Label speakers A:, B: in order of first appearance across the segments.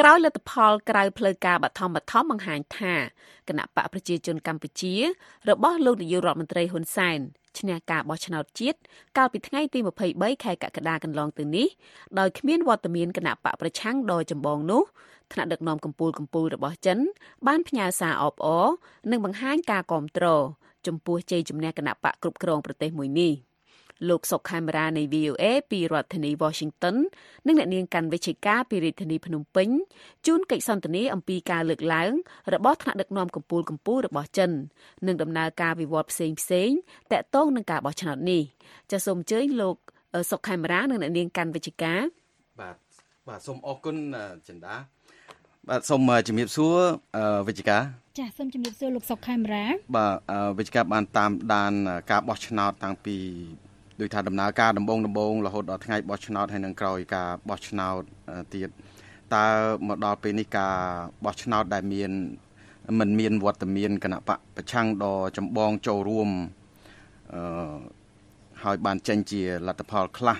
A: ក្រោយលទ្ធផលក្រៅផ្លូវការបឋមបឋមបង្ហាញថាគណៈបកប្រជាជនកម្ពុជា របស់លោកនាយករដ្ឋមន្ត្រីហ៊ុនសែនឈ្នះការបោះឆ្នោតជាតិកាលពីថ្ងៃទី23ខែកក្កដាកន្លងទៅនេះដោយគ្មានវត្តមានគណៈបកប្រឆាំងដ៏ចម្បងនោះថ្នាក់ដឹកនាំកម្ពុជាកម្ពុជារបស់ចិន បានផ្ញើសារអបអរនិងបង្ហាញការគាំទ្រចំពោះជ័យជំនះគណៈបកគ្រប់គ្រងប្រទេសមួយនេះ។ លោកសុកខេមរានៃ VOA ពីរដ្ឋធានី Washington និងអ្នកនាងកាន់វិជ្ជការពីរាជធានីភ្នំពេញជួនកិច្ចសន្ទនាអំពីការលើកឡើងរបស់ថ្នាក់ដឹកនាំកម្ពុជាកម្ពុជារបស់ចិននិងដំណើរការវិវត្តផ្សេងផ្សេងតកតងនឹងការបោះឆ្នោតនេះចាសសូមអញ្ជើញលោកសុកខេមរានិងអ្នកនាងកាន់វិជ្ជការ
B: បាទបាទសូមអរគុណចិន្តាបាទសូមជំរាបសួរវិជ្ជការ
C: ចាសសូមជំរាបសួរលោកសុកខេមរា
B: បាទវិជ្ជការបានតាមដានការបោះឆ្នោតតាំងពី ដូចថាដំណើរការដំបងដំបងរហូតដល់ថ្ងៃបោះឆ្នោតហើយនឹងក្រោយការបោះឆ្នោតទៀតតើមកដល់ពេលនេះការបោះឆ្នោតដែលមានមិនមានវត្តមានគណៈបកប្រឆាំងដ៏ចម្បងចូលរួមអឺហើយបានចេញជាលទ្ធផលខ្លះ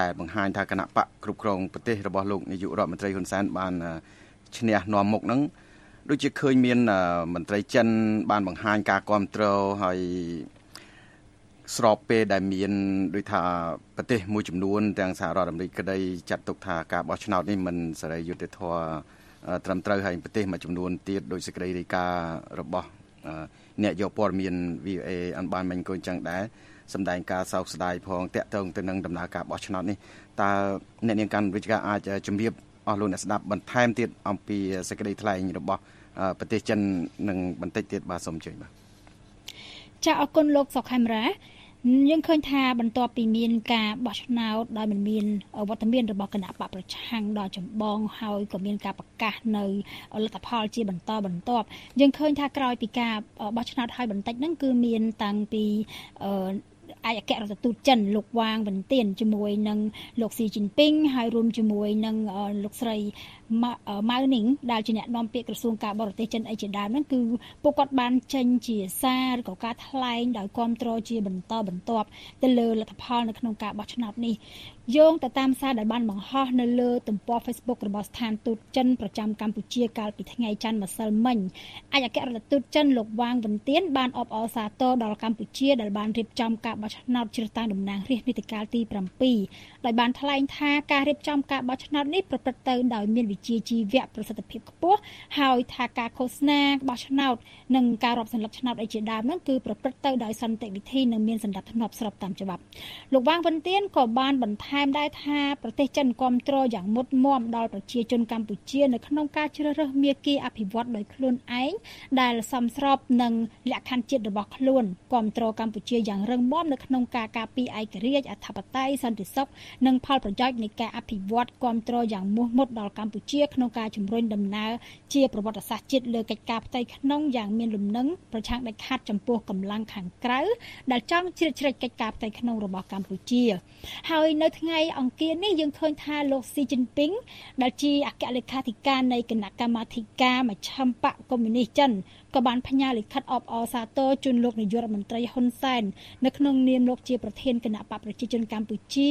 B: ដែលបង្ហាញថាគណៈបកគ្រប់គ្រងប្រទេសរបស់លោកនាយករដ្ឋមន្ត្រីហ៊ុនសែនបានឈ្នះនាំមុខហ្នឹងដូចជាឃើញមានមន្ត្រីចិនបានបង្ហាញការគ្រប់គ្រងហើយ ស្របពេលដែលមានដូចថាប្រទេសមួយចំនួនទាំងសហរដ្ឋអាមេរិកក្តីចាត់ទុកថាការបោះឆ្នោតនេះមិនសេរីយុត្តិធម៌ត្រឹមត្រូវហើយប្រទេសមួយចំនួនទៀតដោយសេចក្តីរាយការណ៍របស់អ្នកយកព័ត៌មាន VOA អនបានមិញក៏អញ្ចឹងដែរសម្ដែងការសោកស្ដាយផងតាក់ទងទៅនឹងដំណើរការបោះឆ្នោតនេះតើអ្នកនាងកាន់វិជ្ជាអាចជម្រាបអស់លោកអ្នកស្ដាប់បន្ថែមទៀតអំពីសេចក្តីថ្លែងរបស់ប្រទេសចិននឹងបន្តិចទៀតបាទសូមអញ្ជើញបាទ
C: ចាអរគុណលោកសុកខេមរា យើងឃើញថាបន្ទាប់ពីមានការបោះឆ្នោតដោយមិនមានវត្តមានរបស់គណៈបកប្រឆាំងដល់ចម្បងហើយក៏មានការប្រកាសនៅលទ្ធផលជាបន្តបន្ទាប់យើងឃើញថាក្រោយពីការបោះឆ្នោតហើយបន្តិចហ្នឹងគឺមានតាំងពី ឯកអគ្គរដ្ឋទូតចិនលោកវ៉ាងវិនទៀនជាមួយនឹងលោកស៊ីជីនពីងហើយរួមជាមួយនឹងលោកស្រីម៉ៅនីងដែលជាអ្នកនាំពាក្យក្រសួងការបរទេសចិនអីជាដើមហ្នឹងគឺពួកគាត់បានចេញជាសារឬក៏ការថ្លែងដោយគ្រប់គ្រងជាបន្តបន្ទាប់ទៅលើលទ្ធផលនៅក្នុងការបោះឆ្នោតនេះ យោងទៅតាមសារដែលបានបង្ហោះនៅលើទំព័រ Facebook របស់ស្ថានទូតចិនប្រចាំកម្ពុជាកាលពីថ្ងៃច័ន្ទម្សិលមិញឯកអគ្គរដ្ឋទូតចិនលោកវ៉ាងវិនទៀនបានអបអរសាទរដល់កម្ពុជាដែលបានរៀបចំការបោះឆ្នោតជ្រើសតាំងតំណាងរាស្ត្រនីតិកាលទី7ដោយបានថ្លែងថាការរៀបចំការបោះឆ្នោតនេះប្រព្រឹត្តទៅដោយមានវិជ្ជាជីវៈប្រសិទ្ធភាពខ្ពស់ហើយថាការឃោសនាបោះឆ្នោតនិងការរាប់សន្លឹកឆ្នោតអីជាដើមនោះគឺប្រព្រឹត្តទៅដោយសន្តិវិធីនិងមានសន្តិភាពស្របតាមច្បាប់លោកវ៉ាងវិនទៀនក៏បានបន្ថែមដែរថាប្រទេសចិនគ្រប់គ្រងយ៉ាងមុតមមដល់ប្រជាជនកម្ពុជានៅក្នុងការជ្រើសរើសមាគ៌ាអភិវឌ្ឍដោយខ្លួនឯងដែលសមស្របនឹងលក្ខខណ្ឌជាតិរបស់ខ្លួនគ្រប់គ្រងកម្ពុជាយ៉ាងរឹងមាំនៅក្នុងការការពារឯករាជ្យអធិបតេយ្យសន្តិសុខនិងផលប្រយោជន៍នៃការអភិវឌ្ឍគ្រប់គ្រងយ៉ាងមោះមុតដល់កម្ពុជាក្នុងការជំរុញដំណើរជាប្រវត្តិសាស្ត្រជាតិលើកិច្ចការផ្ទៃក្នុងយ៉ាងមានលំនឹងប្រឆាំងដាច់ខាតចំពោះកម្លាំងខាងក្រៅដែលចង់ជ្រៀតជ្រែកកិច្ចការផ្ទៃក្នុងរបស់កម្ពុជា ហើយនៅថ្ងៃអង្គារនេះយើងឃើញថាលោកស៊ីជីនពីងដែលជាអគ្គលេខាធិការនៃគណៈកម្មាធិការមជ្ឈិមបកកុម្មុយនីសចិនក៏បានផ្ញើលិខិតអបអរសាទរជូនលោកនាយករដ្ឋមន្ត្រីហ៊ុនសែននៅក្នុងនាមលោកជាប្រធានគណៈបកប្រជាជនកម្ពុជា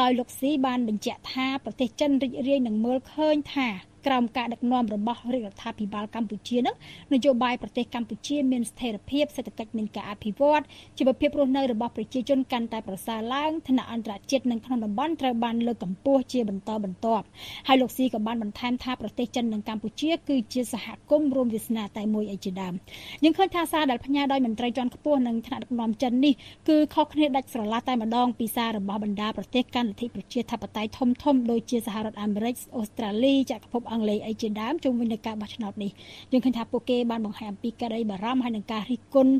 C: ដោយលោកស៊ីបានបញ្ជាក់ថាប្រទេសចិនរីករាយនឹងមើលឃើញថា ក្រោមការដឹកនាំរបស់រាជរដ្ឋាភិបាលកម្ពុជានឹងនយោបាយប្រទេសកម្ពុជាមានស្ថិរភាពសេដ្ឋកិច្ចនិងការអភិវឌ្ឍជីវភាពរស់នៅរបស់ប្រជាជនកាន់តែប្រសើរឡើងឋានៈអន្តរជាតិនិងក្នុងតំបន់ត្រូវបានលើកកម្ពស់ជាបន្តបន្ទាប់ហើយលោកស៊ីក៏បានបន្ថែមថាប្រទេសចិននិងកម្ពុជាគឺជាសហគមន៍រួមវាសនាតែមួយឯជាដើមយើងឃើញថាសារដែលផ្ញើដោយមន្ត្រីជាន់ខ្ពស់និងថ្នាក់ដឹកនាំចិននេះគឺខុសគ្នាដាច់ស្រឡះតែម្ដងពីសាររបស់បណ្ដាប្រទេសកាន់លទ្ធិប្រជាធិបតេយ្យធំធំដូចជាសហរដ្ឋអាមេរិកអូស្ត្រាលីចក្រភពអង់គ្លេសអីជាដើមជុំវិញនឹងការបោះឆ្នោតនេះយើងឃើញថាពួកគេបានបង្ហាញអំពីក្តីបារម្ភហើយនឹងការរិះគន់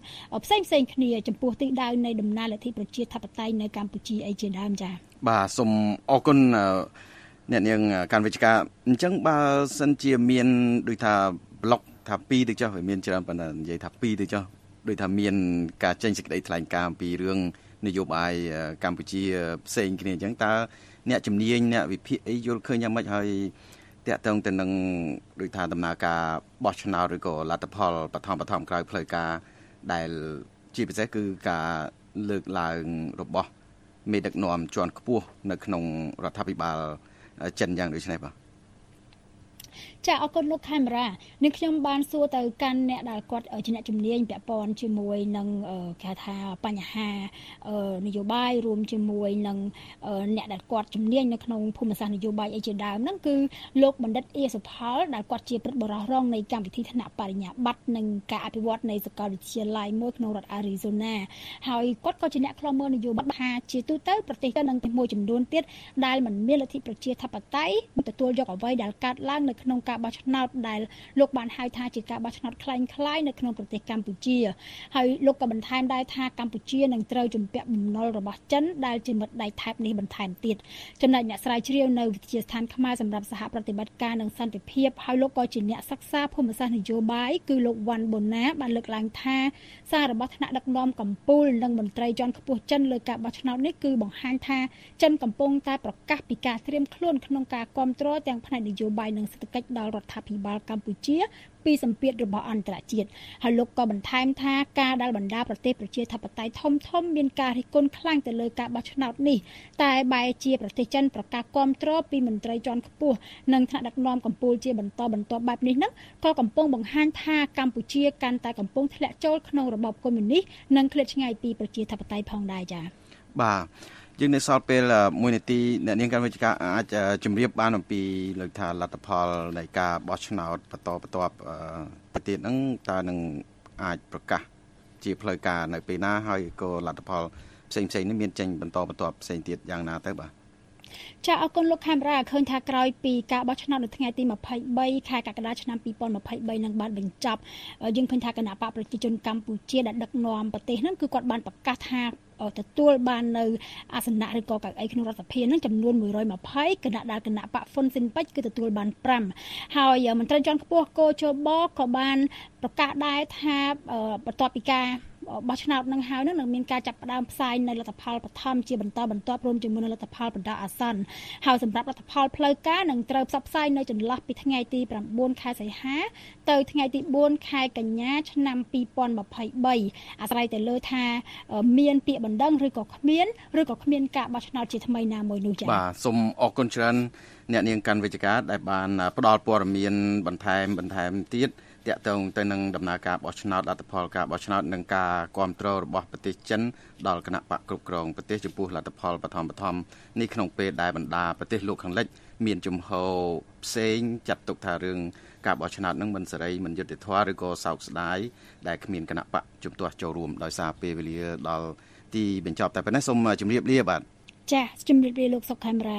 C: ផ្សេងផ្សេងគ្នាចំពោះទិសដៅនៃដំណើរលទ្ធិប្រជាធិបតេយ្យនៅកម្ពុជាអីជាដើមចា៎
B: បាទសូមអរគុណអ្នកនាងការវិជ្ជការអញ្ចឹងបើសិនជាមានដូចថាប្លុកថា2ទៅចុះវាមានច្រើនប៉ុន្តែនិយាយថា2ទៅចុះដូចថាមានការចេញសេចក្តីថ្លែងការណ៍អំពីរឿងនយោបាយកម្ពុជាផ្សេងគ្នាអញ្ចឹងតើអ្នកជំនាញអ្នកវិភាគអីយល់ឃើញយ៉ាងម៉េចហើយ តាក់ទងទៅនឹងដូចថាដំណើរការបោះឆ្នោតឬក៏លទ្ធផលបឋមបឋមក្រោយផ្លូវការដែលជាពិសេសគឺការលើកឡើងរបស់មេដឹកនាំជាន់ខ្ពស់នៅក្នុងរដ្ឋាភិបាលចិនយ៉ាងដូចនេះបាទ
C: ចាអរគុណលោកខេមរានឹងខ្ញុំបានសួរទៅកាន់អ្នកដែលគាត់ជាអ្នកជំនាញពាក់ព័ន្ធជាមួយនឹងគេថាបញ្ហានយោបាយរួមជាមួយនឹងអ្នកដែលគាត់ជំនាញនៅក្នុងភូមិសាស្ត្រនយោបាយអីជាដើមហ្នឹងគឺលោកបណ្ឌិតអៀសុផលដែលគាត់ជាព្រឹទ្ធបរិះរងនៃកម្មវិធីថ្នាក់បរិញ្ញាបត្រនិងការអភិវឌ្ឍនៃសាកលវិទ្យាល័យមួយក្នុងរដ្ឋ Arizona ហើយគាត់ក៏ជាអ្នកខ្លំមើលនយោបាយថាជាទូទៅប្រទេសទៅនឹងមួយចំនួនទៀតដែលមិនមានលទ្ធិប្រជាធិបតេយ្យទទួលយកអ្វីដែលកើតឡើងនៅក្នុងការបោះឆ្នោតដែលលោកបានហៅថាជាការបោះឆ្នោតคล้ายៗនៅក្នុងប្រទេសកម្ពុជាហើយលោកក៏បន្ថែមដែរថាកម្ពុជានឹងត្រូវជំពាក់បំណុលរបស់ចិនដែលជាមិត្តដៃថែបនេះបន្ថែមទៀតចំណែកអ្នកស្រាវជ្រាវនៅវិទ្យាស្ថានខ្មែរសម្រាប់សហប្រតិបត្តិការនិងសន្តិភាពហើយលោកក៏ជាអ្នកសិក្សាភូមិសាស្ត្រនយោបាយគឺលោកវ៉ាន់បូណាបានលើកឡើងថាសាររបស់ថ្នាក់ដឹកនាំកម្ពុជានិងមន្ត្រីជាន់ខ្ពស់ចិនលើការបោះឆ្នោតនេះគឺបង្ហាញថាចិនកំពុងតែប្រកាសពីការត្រៀមខ្លួនក្នុងការគ្រប់គ្រងទាំងផ្នែកនយោបាយនិងសេដ្ឋកិច្ចដ ល់រដ្ឋាភិបាលកម្ពុជាពីសម្ពាធរបស់អន្តរជាតិហើយលោកក៏បន្ថែមថាការដែលបណ្ដាប្រទេសប្រជាធិបតេយ្យធំធំមានការរិះគន់ខ្លាំងទៅលើការបោះឆ្នោតនេះតែបែរជាប្រទេសចិនប្រកាសគ្រប់គ្រងពីមន្ត្រីជាន់ខ្ពស់និងថ្នាក់ដឹកនាំកម្ពុជាជាបន្តបន្ទាប់បែបនេះហ្នឹងក៏កំពុងបង្ហាញថាកម្ពុជាកាន់តែកំពុងធ្លាក់ចូលក្នុងរបបកុម្មុយនីសនិងឃ្លាតឆ្ងាយពីប្រជាធិបតេយ្យផងដែរចា៎
B: បាទ យើងនៅសល់ពេល1នាទីអ្នកនាងកម្មវិជ្ជាអាចជម្រាបបានអំពីលើកថាលទ្ធផលនៃការបោះឆ្នោតបន្តបន្ទាប់ទៅទៀតហ្នឹងតើនឹងអាចប្រកាសជាផ្លូវការនៅពេលណាហើយក៏លទ្ធផលផ្សេងផ្សេងនេះមានចេញបន្តបន្ទាប់ផ្សេងទៀតយ៉ាងណាទៅបាទ
C: ចាអរគុណលោកខេមរាឃើញថាក្រោយពីការបោះឆ្នោតនៅថ្ងៃទី23ខែកក្កដាឆ្នាំ2023នឹងបានបញ្ចប់យើងឃើញថាគណៈបកប្រជាជនកម្ពុជាដែលដឹកនាំប្រទេសហ្នឹងគឺគាត់បានប្រកាសថា ទទួលបាននៅអាសនៈឬក៏កៅអីក្នុងរដ្ឋសភានឹងចំនួន120គណៈដែលគណៈបកហ្វុនស៊ិនពេជ្រគឺទទួលបាន5ហើយមន្ត្រីជាន់ខ្ពស់កោជបក៏បានប្រកាសដែរថាបន្ទាប់ពីការ បោះឆ្នោតនឹងហើយនឹងមានការចាប់ផ្ដើមផ្សាយនៅលទ្ធផលបឋមជាបន្តបន្ទាប់រួមជាមួយនឹងលទ្ធផលបណ្ដោះអាសន្នហើយសម្រាប់លទ្ធផលផ្លូវការនឹងត្រូវផ្សព្វផ្សាយនៅចន្លោះពីថ្ងៃទី9ខែសីហាទៅថ្ងៃទី4ខែកញ្ញាឆ្នាំ2023អាស្រ័យទៅលើថាមានពាក្យបណ្ដឹងឬក៏គ្មានឬក៏គ្មានការបោះឆ្នោតជាថ្មីណាមួយនោះចា៎
B: បាទសូមអរគុណច្រើនអ្នកនាងកាន់វិជ្ជការដែលបានផ្ដល់ព័ត៌មានបន្ថែមបន្ថែមទៀត តាក់ទងទៅនឹងដំណើរការបោះឆ្នោតលទ្ធផលការបោះឆ្នោតនិងការគ្រប់គ្រងរបស់ប្រទេសចិនដល់គណៈបកគ្រប់គ្រងប្រទេសចំពោះលទ្ធផលបឋមបឋមនេះក្នុងពេលដែលបណ្ដាប្រទេសលោកខាងលិច មានជំហរផ្សេងចាត់ទុកថារឿងការបោះឆ្នោតនឹងមិនសេរីមិនយុត្តិធម៌ឬក៏សោកស្ដាយដែលគ្មានគណៈបកជំទាស់ចូលរួមដោយសារពេលវេលាដល់ទីបញ្ចប់តែប៉ុណ្ណេះសូមជម្រាបលាបាទ
C: ចា៎ជម្រាបលាលោកសុកខេមរា